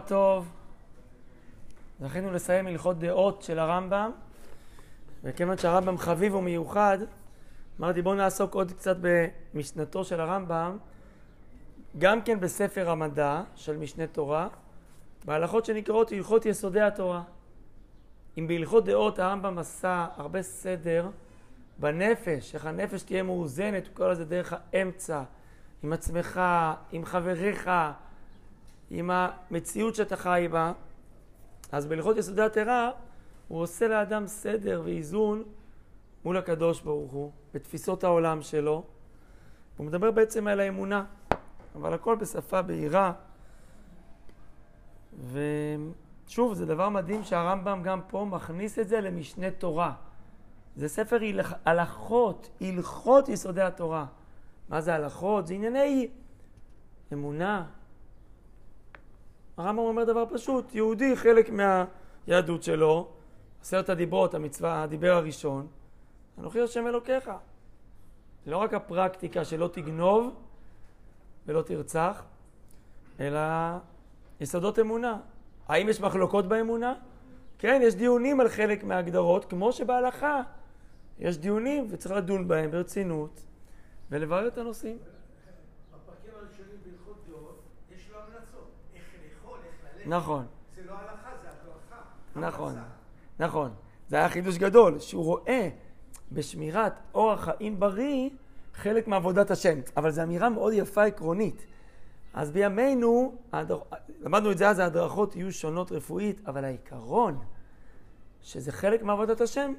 טוב. זכינו לסיים הלכות דעות של הרמב"ם, וכיוון שהרמב"ם חביב ומיוחד, אמרתי בואו נעסוק עוד קצת במשנתו של הרמב"ם, גם כן בספר המדע של משנה תורה, בהלכות שנקראות הלכות יסודי התורה. אם בהלכות דעות הרמב"ם עשה הרבה סדר בנפש, איך הנפש תהיה מאוזנת, הוא קורא לזה דרך האמצע, עם עצמך, עם חבריך, עם המציאות שאתה חי בה, אז בהלכות יסודי התורה הוא עושה לאדם סדר ואיזון מול הקדוש ברוך הוא, בתפיסות העולם שלו. הוא מדבר בעצם על האמונה, אבל הכל בשפה בהירה. ושוב, זה דבר מדהים שהרמב"ם גם פה מכניס את זה למשנה תורה. זה ספר הלכות, הלכות יסודי התורה. מה זה הלכות? זה ענייני אמונה, הרמב"ם אומר דבר פשוט, יהודי חלק מהיהדות שלו, עשרת הדיברות, המצווה, הדיבר הראשון, אנוכי השם אלוקיך. זה לא רק הפרקטיקה שלא תגנוב ולא תרצח, אלא יסודות אמונה. האם יש מחלוקות באמונה? כן, יש דיונים על חלק מההגדרות, כמו שבהלכה יש דיונים וצריך לדון בהם ברצינות ולברר את הנושאים. נכון. זה לא הלכה, זה הדרכה. נכון, נכון. זה היה חידוש גדול, שהוא רואה בשמירת אורח חיים בריא חלק מעבודת השם. אבל זו אמירה מאוד יפה עקרונית. אז בימינו, הדר... למדנו את זה אז, ההדרכות יהיו שונות רפואית, אבל העיקרון, שזה חלק מעבודת השם,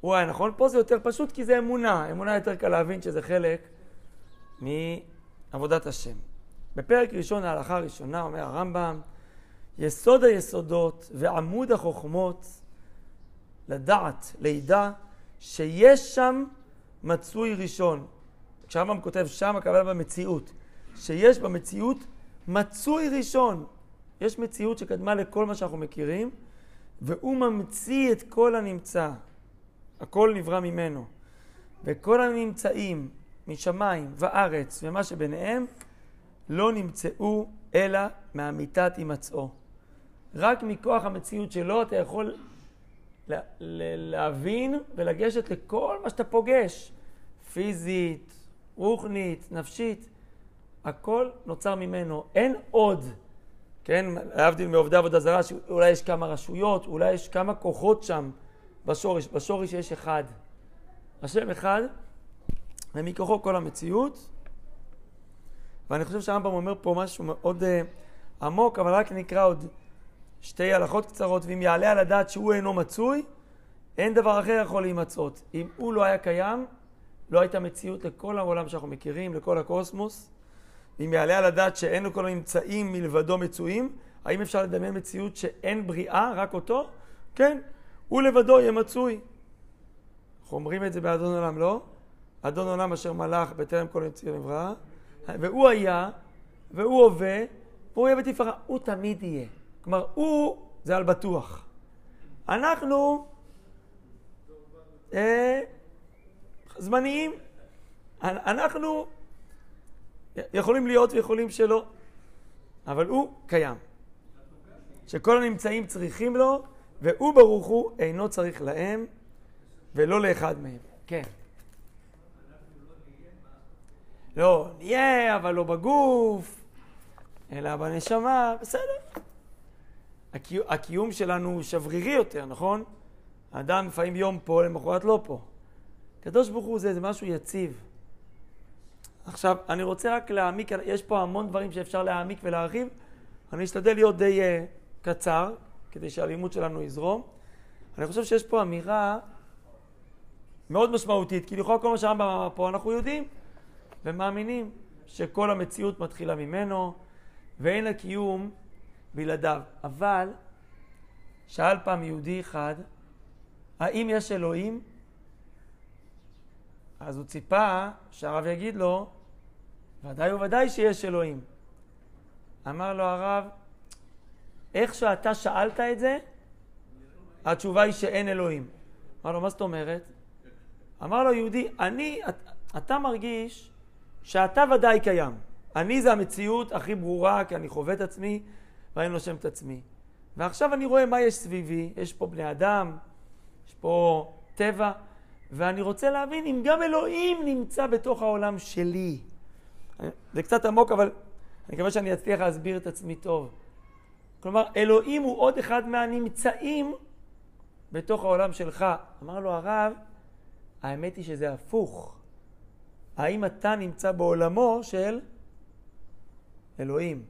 הוא היה נכון. פה זה יותר פשוט כי זה אמונה. אמונה יותר קל להבין שזה חלק מעבודת השם. בפרק ראשון, ההלכה הראשונה, אומר הרמב"ם, יסוד היסודות ועמוד החוכמות, לדעת, לידע, שיש שם מצוי ראשון. כשהרמב"ם כותב שם, הכוונה במציאות. שיש במציאות מצוי ראשון. יש מציאות שקדמה לכל מה שאנחנו מכירים, והוא ממציא את כל הנמצא. הכל נברא ממנו. וכל הנמצאים משמיים וארץ ומה שביניהם לא נמצאו אלא מאמיתת הימצאו. רק מכוח המציאות שלו אתה יכול לה, להבין ולגשת לכל מה שאתה פוגש, פיזית, רוחנית, נפשית, הכל נוצר ממנו. אין עוד, כן, להבדיל מעובדי עבודה זרה, שאולי יש כמה רשויות, אולי יש כמה כוחות שם בשורש, בשורש יש אחד. השם אחד, ומכוחו כל המציאות. ואני חושב שהרמב"ם אומר פה משהו מאוד uh, עמוק, אבל רק נקרא עוד שתי הלכות קצרות, ואם יעלה על הדעת שהוא אינו מצוי, אין דבר אחר יכול להימצאות. אם הוא לא היה קיים, לא הייתה מציאות לכל העולם שאנחנו מכירים, לכל הקוסמוס. אם יעלה על הדעת שאין לו כל הממצאים מלבדו מצויים, האם אפשר לדמיין מציאות שאין בריאה, רק אותו? כן, הוא לבדו יהיה מצוי. אנחנו אומרים את זה באדון עולם, לא? אדון עולם אשר מלך בטרם כל יציר נברא, והוא היה, והוא הווה, והוא יהיה בתפארה. הוא תמיד יהיה. כלומר, הוא זה על בטוח. אנחנו אה, זמניים. אנחנו יכולים להיות ויכולים שלא, אבל הוא קיים. שכל הנמצאים צריכים לו, והוא ברוך הוא אינו צריך להם ולא לאחד מהם. כן. לא, נהיה, אבל לא בגוף, אלא בנשמה, בסדר. הקיום שלנו הוא שברירי יותר, נכון? האדם לפעמים יום פה, למחרת לא פה. הקדוש ברוך הוא זה, זה משהו יציב. עכשיו, אני רוצה רק להעמיק, יש פה המון דברים שאפשר להעמיק ולהרחיב. אני אשתדל להיות די uh, קצר, כדי שהלימוד שלנו יזרום. אני חושב שיש פה אמירה מאוד משמעותית, כי לכאורה כל מה שהרמב"ם פה אנחנו יודעים ומאמינים שכל המציאות מתחילה ממנו, ואין הקיום בלעדיו. אבל שאל פעם יהודי אחד, האם יש אלוהים? אז הוא ציפה שהרב יגיד לו, ודאי וודאי שיש אלוהים. אמר לו הרב, איך שאתה שאלת את זה, התשובה היא שאין אלוהים. אמר לו, מה זאת אומרת? אמר לו יהודי, אני, אתה מרגיש שאתה ודאי קיים. אני זה המציאות הכי ברורה, כי אני חווה את עצמי, ואני נושם את עצמי. ועכשיו אני רואה מה יש סביבי, יש פה בני אדם, יש פה טבע, ואני רוצה להבין אם גם אלוהים נמצא בתוך העולם שלי. זה קצת עמוק, אבל אני מקווה שאני אצליח להסביר את עצמי טוב. כלומר, אלוהים הוא עוד אחד מהנמצאים בתוך העולם שלך. אמר לו הרב, האמת היא שזה הפוך. האם אתה נמצא בעולמו של אלוהים?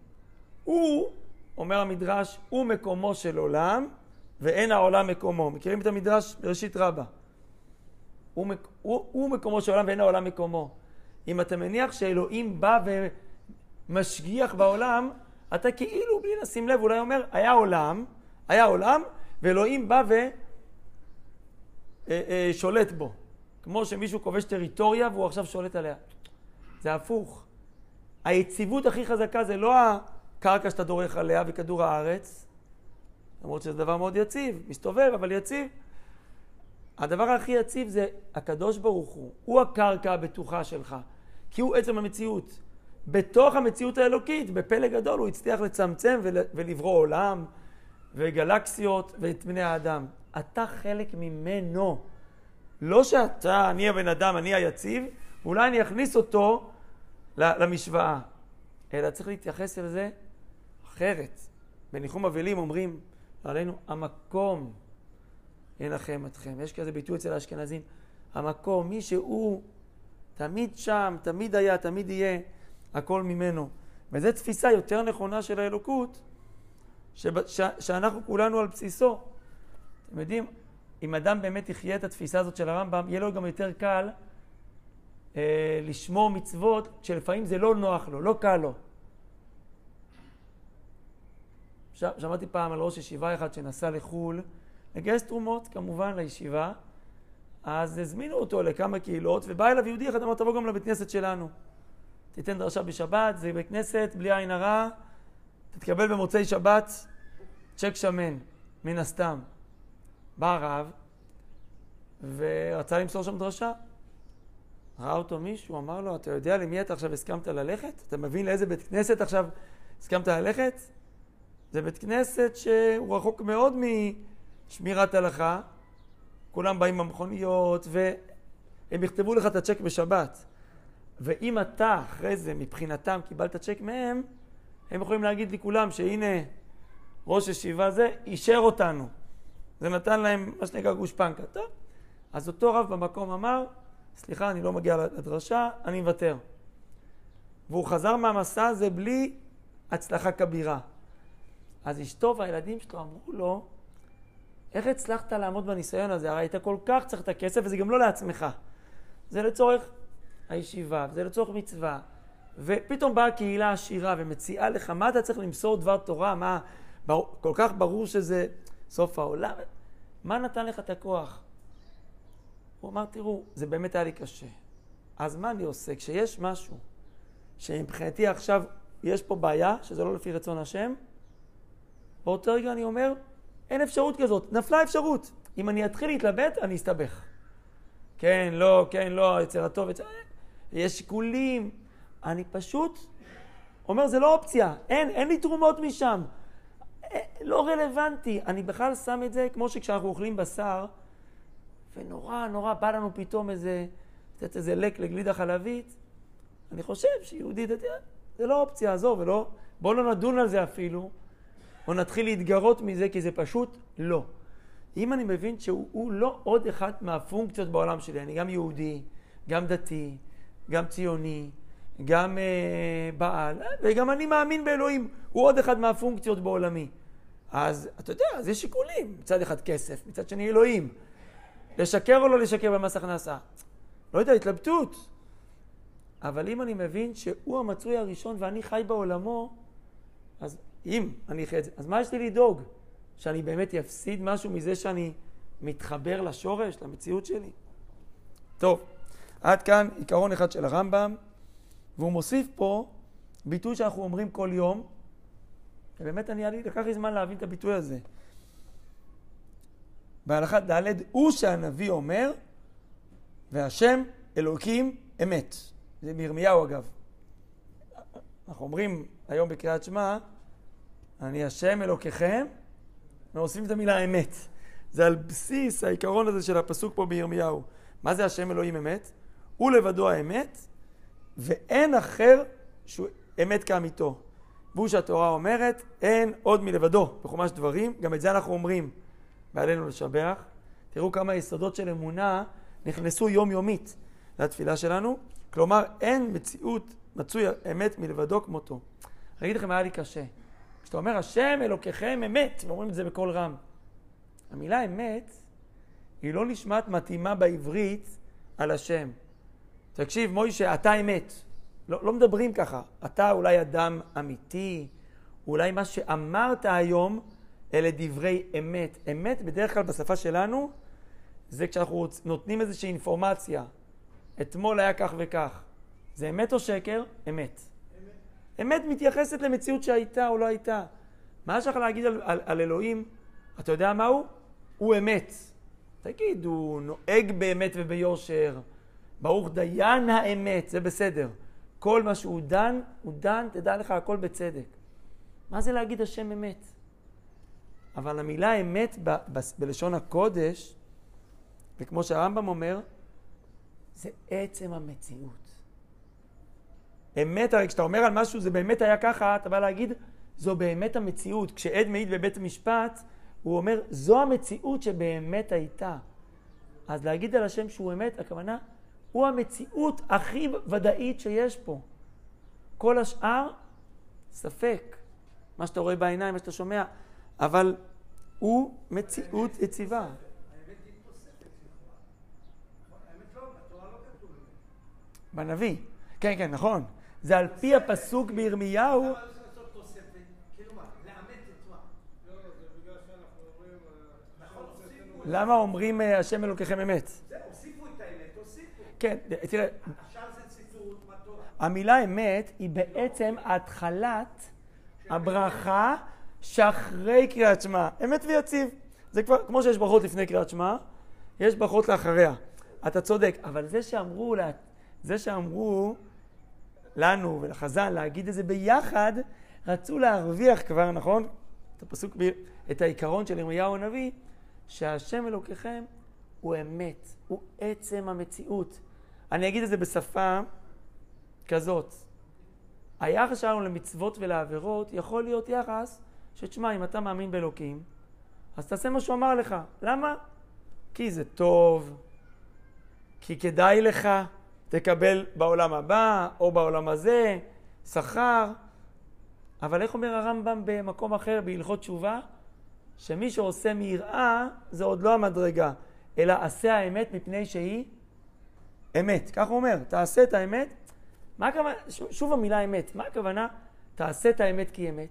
הוא, אומר המדרש, הוא מקומו של עולם, ואין העולם מקומו. מכירים את המדרש בראשית רבה? הוא. הוא, הוא מקומו של עולם ואין העולם מקומו. אם אתה מניח שאלוהים בא ומשגיח בעולם, אתה כאילו, בלי לשים לב, אולי אומר, היה עולם, היה עולם, ואלוהים בא ושולט אה, אה, בו. כמו שמישהו כובש טריטוריה והוא עכשיו שולט עליה. זה הפוך. היציבות הכי חזקה זה לא הקרקע שאתה דורך עליה וכדור הארץ, למרות שזה דבר מאוד יציב, מסתובב, אבל יציב. הדבר הכי יציב זה הקדוש ברוך הוא, הוא הקרקע הבטוחה שלך, כי הוא עצם המציאות. בתוך המציאות האלוקית, בפלא גדול, הוא הצליח לצמצם ול, ולברוא עולם וגלקסיות ואת בני האדם. אתה חלק ממנו. לא שאתה, אני הבן אדם, אני היציב, ואולי אני אכניס אותו למשוואה, אלא צריך להתייחס אל זה אחרת. בניחום אבלים אומרים עלינו, המקום ינחם אתכם. יש כזה ביטוי אצל האשכנזים, המקום, מי שהוא תמיד שם, תמיד היה, תמיד יהיה, הכל ממנו. וזו תפיסה יותר נכונה של האלוקות, שב, ש, שאנחנו כולנו על בסיסו. אתם יודעים, אם אדם באמת יחיה את התפיסה הזאת של הרמב"ם, יהיה לו גם יותר קל אה, לשמור מצוות, שלפעמים זה לא נוח לו, לא קל לו. שמעתי פעם על ראש ישיבה אחד שנסע לחו"ל, לגייס תרומות כמובן לישיבה, אז הזמינו אותו לכמה קהילות, ובא אליו יהודי אחד, אמר, תבוא גם לבית כנסת שלנו. תיתן דרשה בשבת, זה בית כנסת, בלי עין הרע, תתקבל במוצאי שבת צ'ק שמן, מן הסתם. בא הרב ורצה למסור שם דרשה. ראה אותו מישהו, אמר לו, אתה יודע למי אתה עכשיו הסכמת ללכת? אתה מבין לאיזה בית כנסת עכשיו הסכמת ללכת? זה בית כנסת שהוא רחוק מאוד משמירת הלכה. כולם באים במכוניות, והם יכתבו לך את הצ'ק בשבת. ואם אתה אחרי זה, מבחינתם, קיבלת צ'ק מהם, הם יכולים להגיד לי כולם שהנה ראש ישיבה זה אישר אותנו. זה נתן להם מה שנקרא גושפנקה. טוב, אז אותו רב במקום אמר, סליחה, אני לא מגיע לדרשה, אני מוותר. והוא חזר מהמסע הזה בלי הצלחה כבירה. אז אשתו והילדים שלו אמרו לו, איך הצלחת לעמוד בניסיון הזה? הרי היית כל כך צריך את הכסף, וזה גם לא לעצמך. זה לצורך הישיבה, זה לצורך מצווה. ופתאום באה קהילה עשירה ומציעה לך, מה אתה צריך למסור דבר תורה? מה, כל כך ברור שזה סוף העולם. מה נתן לך את הכוח? הוא אמר, תראו, זה באמת היה לי קשה. אז מה אני עושה? כשיש משהו שמבחינתי עכשיו יש פה בעיה, שזה לא לפי רצון השם, באותו רגע אני אומר, אין אפשרות כזאת, נפלה אפשרות. אם אני אתחיל להתלבט, אני אסתבך. כן, לא, כן, לא, אצל הטוב, אצל... יש שיקולים. אני פשוט אומר, זה לא אופציה, אין, אין לי תרומות משם. לא רלוונטי. אני בכלל שם את זה כמו שכשאנחנו אוכלים בשר, ונורא נורא בא לנו פתאום איזה, לתת איזה לק לגלידה חלבית. אני חושב שיהודי דתי, זה לא אופציה, עזוב, ולא, בואו לא נדון על זה אפילו, או נתחיל להתגרות מזה, כי זה פשוט לא. אם אני מבין שהוא לא עוד אחת מהפונקציות בעולם שלי, אני גם יהודי, גם דתי, גם ציוני, גם אה, בעל, וגם אני מאמין באלוהים, הוא עוד אחד מהפונקציות בעולמי. אז אתה יודע, אז יש שיקולים. מצד אחד כסף, מצד שני אלוהים. לשקר או לא לשקר במס הכנסה? לא יודע, התלבטות. אבל אם אני מבין שהוא המצוי הראשון ואני חי בעולמו, אז אם אני חי את זה, אז מה יש לי לדאוג? שאני באמת אפסיד משהו מזה שאני מתחבר לשורש, למציאות שלי? טוב, עד כאן עיקרון אחד של הרמב"ם, והוא מוסיף פה ביטוי שאנחנו אומרים כל יום, ובאמת אני, לקח לי זמן להבין את הביטוי הזה. בהלכה ד' הוא שהנביא אומר, והשם אלוקים אמת. זה מירמיהו אגב. אנחנו אומרים היום בקריאת שמע, אני השם אלוקיכם, ומוסיפים את המילה אמת. זה על בסיס העיקרון הזה של הפסוק פה בירמיהו. מה זה השם אלוהים אמת? הוא לבדו האמת, ואין אחר שהוא אמת כאמיתו. והוא שהתורה אומרת, אין עוד מלבדו. בחומש דברים, גם את זה אנחנו אומרים, ועלינו לשבח. תראו כמה יסודות של אמונה נכנסו יומיומית לתפילה שלנו. כלומר, אין מציאות מצוי אמת מלבדו כמותו. אני אגיד לכם, היה לי קשה. כשאתה אומר, השם אלוקיכם אמת, ואומרים את זה בקול רם. המילה אמת, היא לא נשמעת מתאימה בעברית על השם. תקשיב, מוישה, אתה אמת. לא, לא מדברים ככה. אתה אולי אדם אמיתי, אולי מה שאמרת היום אלה דברי אמת. אמת בדרך כלל בשפה שלנו זה כשאנחנו נותנים איזושהי אינפורמציה. אתמול היה כך וכך. זה אמת או שקר? אמת. אמת מתייחסת למציאות שהייתה או לא הייתה. מה יש לך להגיד על, על, על אלוהים? אתה יודע מה הוא? הוא אמת. תגיד, הוא נוהג באמת וביושר, ברוך דיין האמת, זה בסדר. כל מה שהוא דן, הוא דן, תדע לך, הכל בצדק. מה זה להגיד השם אמת? אבל המילה אמת ב- ב- בלשון הקודש, וכמו שהרמב"ם אומר, זה עצם המציאות. אמת, הרי כשאתה אומר על משהו זה באמת היה ככה, אתה בא להגיד, זו באמת המציאות. כשעד מעיד בבית המשפט, הוא אומר, זו המציאות שבאמת הייתה. אז להגיד על השם שהוא אמת, הכוונה, הוא המציאות הכי ודאית שיש פה. כל השאר, ספק. מה שאתה רואה בעיניים, מה שאתה שומע, אבל הוא מציאות יציבה. בנביא. כן, כן, נכון. זה על פי הפסוק בירמיהו. למה? כאילו? לא, לא, זה בגלל שאנחנו אומרים... אה, נכון, עכשיו למה אומרים אה, השם אלוקיכם אמת? זה, הוסיפו את האמת, הוסיפו. כן, תראה, השאר זה ציטוט מהתורה. המילה אמת היא בעצם התחלת הברכה שאחרי קריאת שמע. אמת ויציב. זה כבר, כמו שיש ברכות לפני קריאת שמע, יש ברכות לאחריה. אתה צודק, אבל זה שאמרו, זה שאמרו לנו ולחז"ל להגיד את זה ביחד, רצו להרוויח כבר, נכון? את הפסוק, את העיקרון של ירמיהו הנביא, שהשם אלוקיכם הוא אמת, הוא עצם המציאות. אני אגיד את זה בשפה כזאת. היחס שלנו למצוות ולעבירות יכול להיות יחס שתשמע, אם אתה מאמין באלוקים, אז תעשה מה שהוא אמר לך. למה? כי זה טוב, כי כדאי לך, תקבל בעולם הבא או בעולם הזה שכר. אבל איך אומר הרמב"ם במקום אחר, בהלכות תשובה? שמי שעושה מיראה זה עוד לא המדרגה, אלא עשה האמת מפני שהיא אמת. כך הוא אומר, תעשה את האמת. מה הכוונה? שוב, המילה אמת. מה הכוונה? תעשה את האמת כי אמת.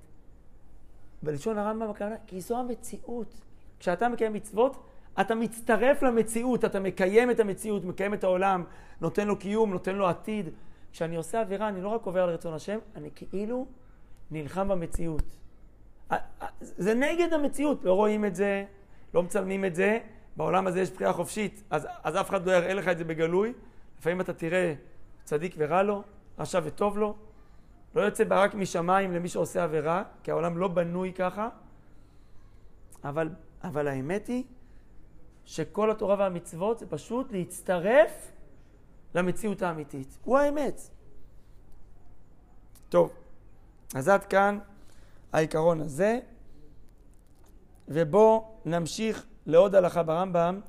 בלשון הרמב"ם הכוונה, כי זו המציאות. כשאתה מקיים מצוות, אתה מצטרף למציאות, אתה מקיים את המציאות, מקיים את העולם, נותן לו קיום, נותן לו עתיד. כשאני עושה עבירה, אני לא רק עובר על רצון השם, אני כאילו נלחם במציאות. זה נגד המציאות, לא רואים את זה, לא מצלמים את זה, בעולם הזה יש בחירה חופשית, אז, אז אף אחד לא יראה לך את זה בגלוי. לפעמים אתה תראה צדיק ורע לו, רשע וטוב לו. לא יוצא ברק משמיים למי שעושה עבירה, כי העולם לא בנוי ככה. אבל, אבל האמת היא שכל התורה והמצוות זה פשוט להצטרף למציאות האמיתית. הוא האמת. טוב, אז עד כאן העיקרון הזה, ובואו נמשיך לעוד הלכה ברמב"ם,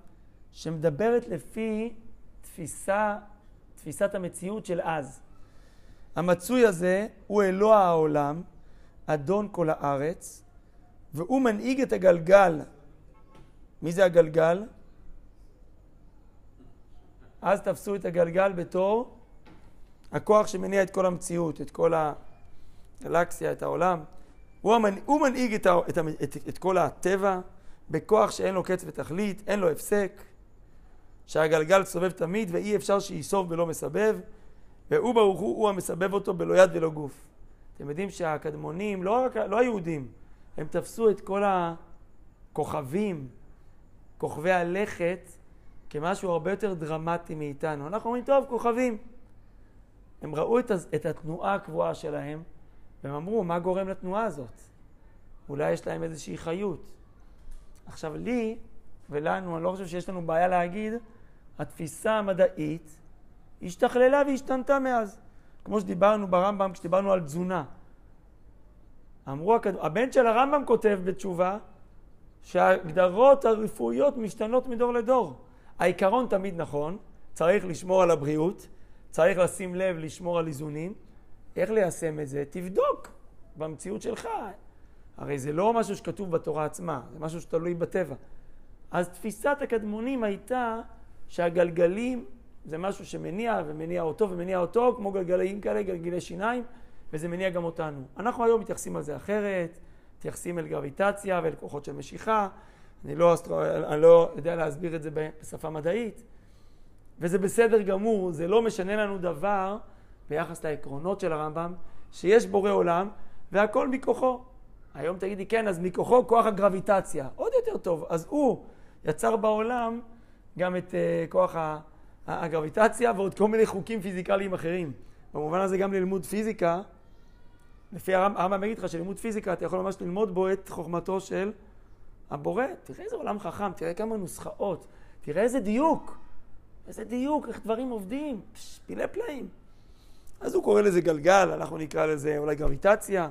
שמדברת לפי תפיסה, תפיסת המציאות של אז. המצוי הזה הוא אלוה העולם, אדון כל הארץ, והוא מנהיג את הגלגל. מי זה הגלגל? אז תפסו את הגלגל בתור הכוח שמניע את כל המציאות, את כל הגלקסיה, את העולם. הוא, המנ... הוא מנהיג את, ה... את, ה... את... את כל הטבע בכוח שאין לו קץ ותכלית, אין לו הפסק, שהגלגל סובב תמיד ואי אפשר שייסוב בלא מסבב, והוא ברוך הוא, הוא המסבב אותו בלא יד ולא גוף. אתם יודעים שהקדמונים, לא, רק, לא היהודים, הם תפסו את כל הכוכבים, כוכבי הלכת, כמשהו הרבה יותר דרמטי מאיתנו. אנחנו אומרים, טוב, כוכבים. הם ראו את, את התנועה הקבועה שלהם, והם אמרו, מה גורם לתנועה הזאת? אולי יש להם איזושהי חיות. עכשיו, לי ולנו, אני לא חושב שיש לנו בעיה להגיד, התפיסה המדעית השתכללה והשתנתה מאז. כמו שדיברנו ברמב"ם, כשדיברנו על תזונה. אמרו, הבן של הרמב"ם כותב בתשובה שההגדרות הרפואיות משתנות מדור לדור. העיקרון תמיד נכון, צריך לשמור על הבריאות, צריך לשים לב לשמור על איזונים. איך ליישם את זה? תבדוק במציאות שלך. הרי זה לא משהו שכתוב בתורה עצמה, זה משהו שתלוי בטבע. אז תפיסת הקדמונים הייתה שהגלגלים זה משהו שמניע ומניע אותו ומניע אותו, כמו גלגלים כאלה, גלגלי שיניים, וזה מניע גם אותנו. אנחנו היום מתייחסים על זה אחרת, מתייחסים אל גרביטציה ואל כוחות של משיכה. אני לא, אני לא יודע להסביר את זה בשפה מדעית, וזה בסדר גמור, זה לא משנה לנו דבר ביחס לעקרונות של הרמב"ם, שיש בורא עולם והכל מכוחו. היום תגידי, כן, אז מכוחו כוח הגרביטציה. עוד יותר טוב. אז הוא יצר בעולם גם את uh, כוח הגרביטציה ועוד כל מיני חוקים פיזיקליים אחרים. במובן הזה גם ללימוד פיזיקה, לפי הרמב"ם יגיד לך שלימוד פיזיקה אתה יכול ממש ללמוד בו את חוכמתו של הבורא. תראה איזה עולם חכם, תראה כמה נוסחאות, תראה איזה דיוק, איזה דיוק, איך דברים עובדים, פש, פילי פלאים. אז הוא קורא לזה גלגל, אנחנו נקרא לזה אולי גרביטציה,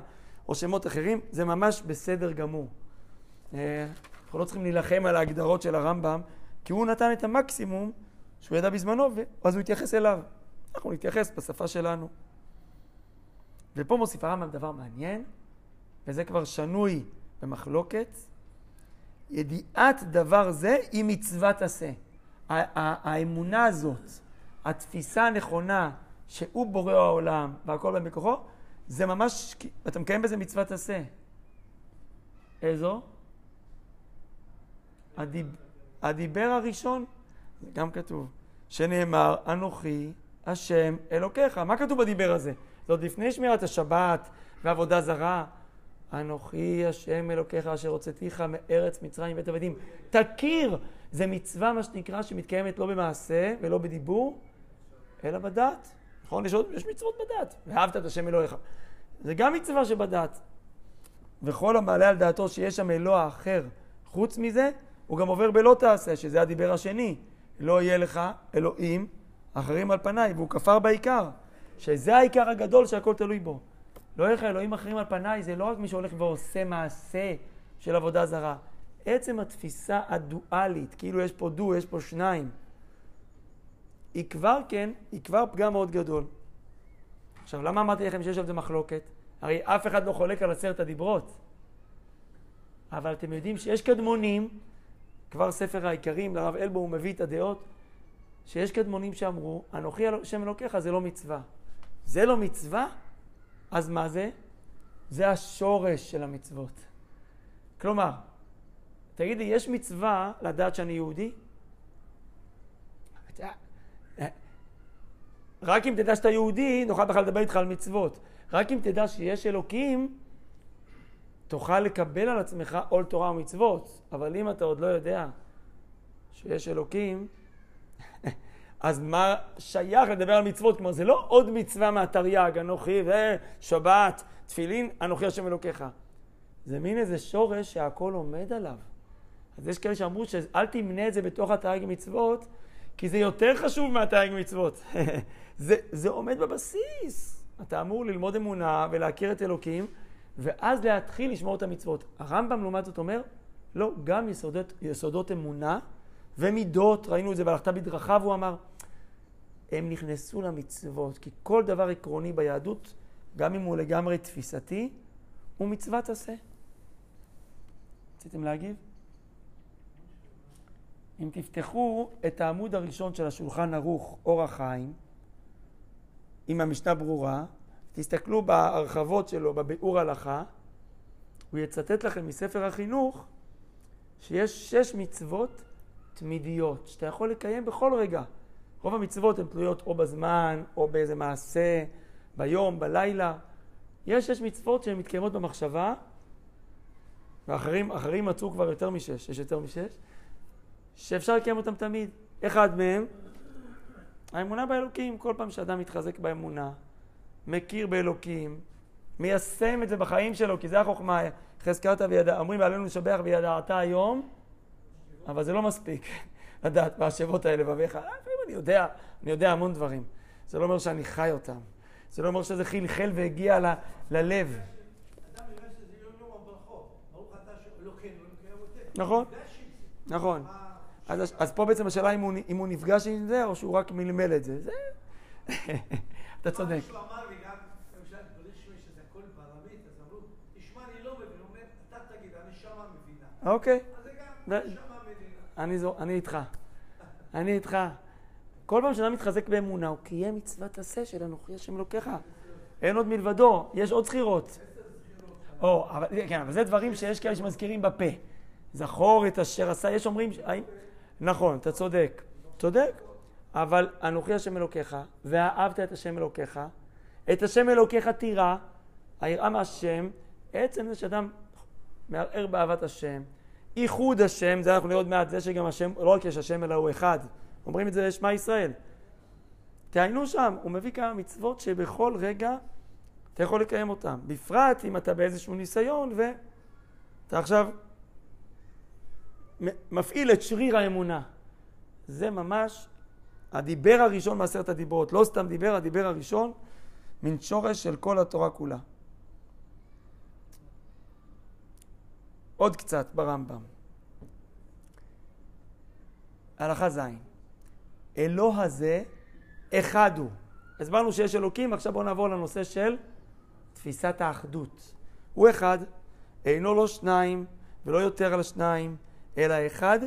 או שמות אחרים, זה ממש בסדר גמור. אה, אנחנו לא צריכים להילחם על ההגדרות של הרמב"ם, כי הוא נתן את המקסימום שהוא ידע בזמנו, ואז הוא התייחס אליו. אנחנו נתייחס בשפה שלנו. ופה מוסיף הרמב"ם דבר מעניין, וזה כבר שנוי במחלוקת. ידיעת דבר זה היא מצוות עשה. האמונה הזאת, התפיסה הנכונה שהוא בורא העולם והכל בא מכוחו, זה ממש, אתה מקיים בזה מצוות עשה. איזו? הדיב, הדיבר הראשון, זה גם כתוב, שנאמר, אנוכי השם אלוקיך. מה כתוב בדיבר הזה? זה עוד לפני שמירת השבת ועבודה זרה. אנוכי השם אלוקיך אשר הוצאתיך מארץ מצרים ובית עבדים. תכיר, זה מצווה מה שנקרא שמתקיימת לא במעשה ולא בדיבור, אלא בדת. נכון? יש, עוד, יש מצוות בדת. ואהבת את השם אלוהיך. זה גם מצווה שבדת. וכל המעלה על דעתו שיש שם אלוה אחר חוץ מזה, הוא גם עובר בלא תעשה, שזה הדיבר השני. לא יהיה לך אלוהים אחרים על פניי, והוא כפר בעיקר. שזה העיקר הגדול שהכל תלוי בו. לא יהיה לך אלוהים אחרים על פניי, זה לא רק מי שהולך ועושה מעשה של עבודה זרה. עצם התפיסה הדואלית, כאילו יש פה דו, יש פה שניים, היא כבר כן, היא כבר פגם מאוד גדול. עכשיו, למה אמרתי לכם שיש על זה מחלוקת? הרי אף אחד לא חולק על עשרת הדיברות. אבל אתם יודעים שיש קדמונים, כבר ספר העיקרים, לרב אלבו הוא מביא את הדעות, שיש קדמונים שאמרו, אנוכי השם אלוקיך זה לא מצווה. זה לא מצווה? אז מה זה? זה השורש של המצוות. כלומר, תגיד לי, יש מצווה לדעת שאני יהודי? רק אם תדע שאתה יהודי, נוכל בכלל לדבר איתך על מצוות. רק אם תדע שיש אלוקים, תוכל לקבל על עצמך עול תורה ומצוות. אבל אם אתה עוד לא יודע שיש אלוקים, אז מה שייך לדבר על מצוות? כלומר, זה לא עוד מצווה מהתרי"ג, אנוכי ושבת, תפילין, אנוכי השם אלוקיך. זה מין איזה שורש שהכל עומד עליו. אז יש כאלה שאמרו שאל תמנה את זה בתוך התרי"ג מצוות, כי זה יותר חשוב מהתרי"ג מצוות. זה, זה עומד בבסיס. אתה אמור ללמוד אמונה ולהכיר את אלוקים, ואז להתחיל לשמור את המצוות. הרמב"ם לעומת זאת אומר, לא, גם יסודות, יסודות אמונה ומידות, ראינו את זה בהלכתה בדרכיו, הוא אמר, הם נכנסו למצוות, כי כל דבר עקרוני ביהדות, גם אם הוא לגמרי תפיסתי, הוא מצוות עשה. רציתם להגיב? אם תפתחו את העמוד הראשון של השולחן ערוך, אור החיים, עם המשנה ברורה, תסתכלו בהרחבות שלו, בביאור הלכה, הוא יצטט לכם מספר החינוך שיש שש מצוות תמידיות, שאתה יכול לקיים בכל רגע. רוב המצוות הן תלויות או בזמן, או באיזה מעשה, ביום, בלילה. יש שש מצוות שהן מתקיימות במחשבה, ואחרים מצאו כבר יותר משש, יש יותר משש, שאפשר לקיים אותם תמיד. אחד מהם, האמונה באלוקים. כל פעם שאדם מתחזק באמונה, מכיר באלוקים, מיישם את זה בחיים שלו, כי זה החוכמה. חזקת וידע, אומרים עלינו לשבח וידעת היום, אבל זה לא מספיק לדעת בהשבות האלה בביך. אני יודע, אני יודע המון דברים. זה לא אומר שאני חי אותם. זה לא אומר שזה חלחל והגיע ל, ללב. הברכות. ברוך אתה שאלוקינו, אלוקי אבותינו. נכון. נכון. מה- אז, אז פה בעצם השאלה אם הוא, אם הוא נפגש עם זה, או שהוא רק מלמל את זה. זה... אתה צודק. לא. אוקיי, אני איתך. אני איתך. כל פעם שאדם מתחזק באמונה, הוא קיים מצוות עשה של אנוכי השם אלוקיך. אין עוד מלבדו, יש עוד זכירות. או, אבל, כן, אבל זה דברים שיש כאלה שמזכירים בפה. זכור את אשר עשה, יש אומרים, האם- נכון, אתה צודק. צודק. אבל אנוכי השם אלוקיך, ואהבת את השם אלוקיך, את השם אלוקיך תירא, היראה מהשם, עצם זה שאדם מערער באהבת השם, ייחוד השם, זה אנחנו נראה עוד מעט, זה שגם השם, לא רק יש השם אלא הוא אחד. אומרים את זה לשמע ישראל. תעיינו שם, הוא מביא כמה מצוות שבכל רגע אתה יכול לקיים אותן. בפרט אם אתה באיזשהו ניסיון ואתה עכשיו מפעיל את שריר האמונה. זה ממש הדיבר הראשון מעשרת הדיברות. לא סתם דיבר, הדיבר הראשון מן שורש של כל התורה כולה. עוד קצת ברמב"ם. הלכה ז' אלוה הזה אחד הוא. הסברנו שיש אלוקים, עכשיו בואו נעבור לנושא של תפיסת האחדות. הוא אחד, אינו לא שניים ולא יותר על שניים, אלא אחד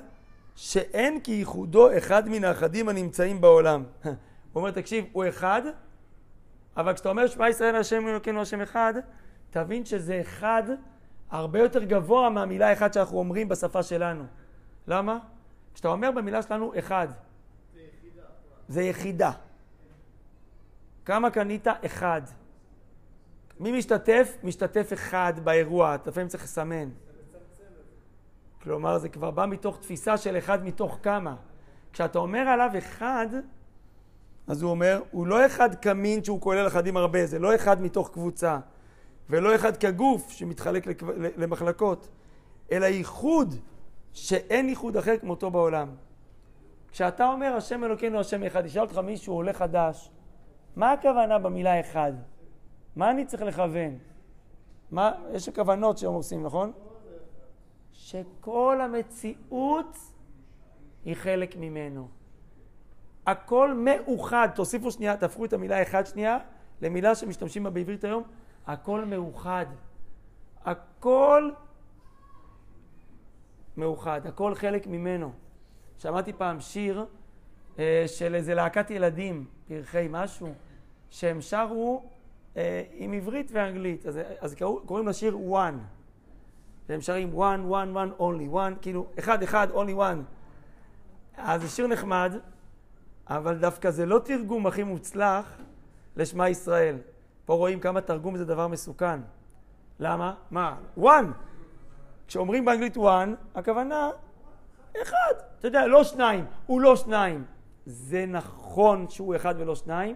שאין כייחודו אחד מן האחדים הנמצאים בעולם. הוא אומר, תקשיב, הוא אחד, אבל כשאתה אומר שמע ישראל השם אלוקינו השם אחד, תבין שזה אחד הרבה יותר גבוה מהמילה אחד שאנחנו אומרים בשפה שלנו. למה? כשאתה אומר במילה שלנו אחד, זה יחידה. כמה קנית? אחד. מי משתתף? משתתף אחד באירוע, אתה לפעמים צריך לסמן. כלומר, זה כבר בא מתוך תפיסה של אחד מתוך כמה. כשאתה אומר עליו אחד, אז הוא אומר, הוא לא אחד כמין שהוא כולל אחדים הרבה, זה לא אחד מתוך קבוצה, ולא אחד כגוף שמתחלק למחלקות, אלא ייחוד שאין ייחוד אחר כמותו בעולם. כשאתה אומר השם אלוקינו השם אחד, ישאל אותך מישהו עולה חדש, מה הכוונה במילה אחד? מה אני צריך לכוון? מה, יש כוונות שהם עושים, נכון? שכל המציאות היא חלק ממנו. הכל מאוחד, תוסיפו שנייה, תהפכו את המילה אחד שנייה למילה שמשתמשים בה בעברית היום, הכל מאוחד. הכל מאוחד, הכל חלק ממנו. שמעתי פעם שיר אה, של איזה להקת ילדים, פרחי משהו, שהם שרו אה, עם עברית ואנגלית, אז, אז קראו, קוראים לשיר one. והם שרים one, one, one, only, one, כאילו, אחד, אחד, only one. אז זה שיר נחמד, אבל דווקא זה לא תרגום הכי מוצלח לשמע ישראל. פה רואים כמה תרגום זה דבר מסוכן. למה? מה? one. כשאומרים באנגלית one, הכוונה אחד. אתה יודע, לא שניים, הוא לא שניים. זה נכון שהוא אחד ולא שניים,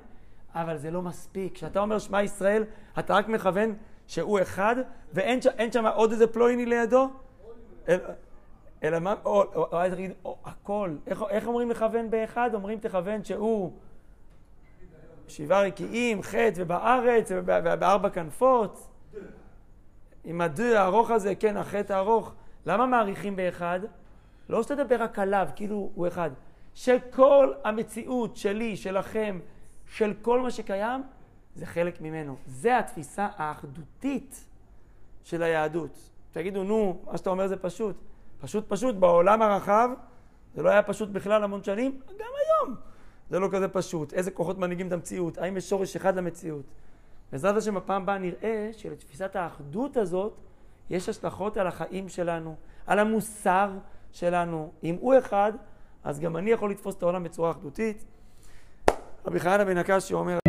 אבל זה לא מספיק. כשאתה אומר שמע ישראל, אתה רק מכוון שהוא אחד, ואין שם עוד איזה פלויני לידו? אלא, מה, או, או, או, או, או, הכל. איך, איך אומרים לכוון באחד? אומרים תכוון שהוא שבעה רקיעים, חטא ובארץ וב- ובארבע כנפות. עם הד הארוך הזה, כן, החטא הארוך. למה מעריכים באחד? לא שתדבר רק עליו, כאילו הוא אחד. שכל המציאות שלי, שלכם, של כל מה שקיים, זה חלק ממנו. זה התפיסה האחדותית של היהדות. תגידו, נו, מה שאתה אומר זה פשוט. פשוט פשוט, בעולם הרחב, זה לא היה פשוט בכלל המון שנים, גם היום. זה לא כזה פשוט. איזה כוחות מנהיגים את המציאות? האם יש שורש אחד למציאות? בעזרת השם, בפעם הבאה נראה שלתפיסת האחדות הזאת יש השלכות על החיים שלנו, על המוסר שלנו. אם הוא אחד, אז גם אני יכול לתפוס את העולם בצורה אחדותית. רבי חיינה בן הקשי אומר...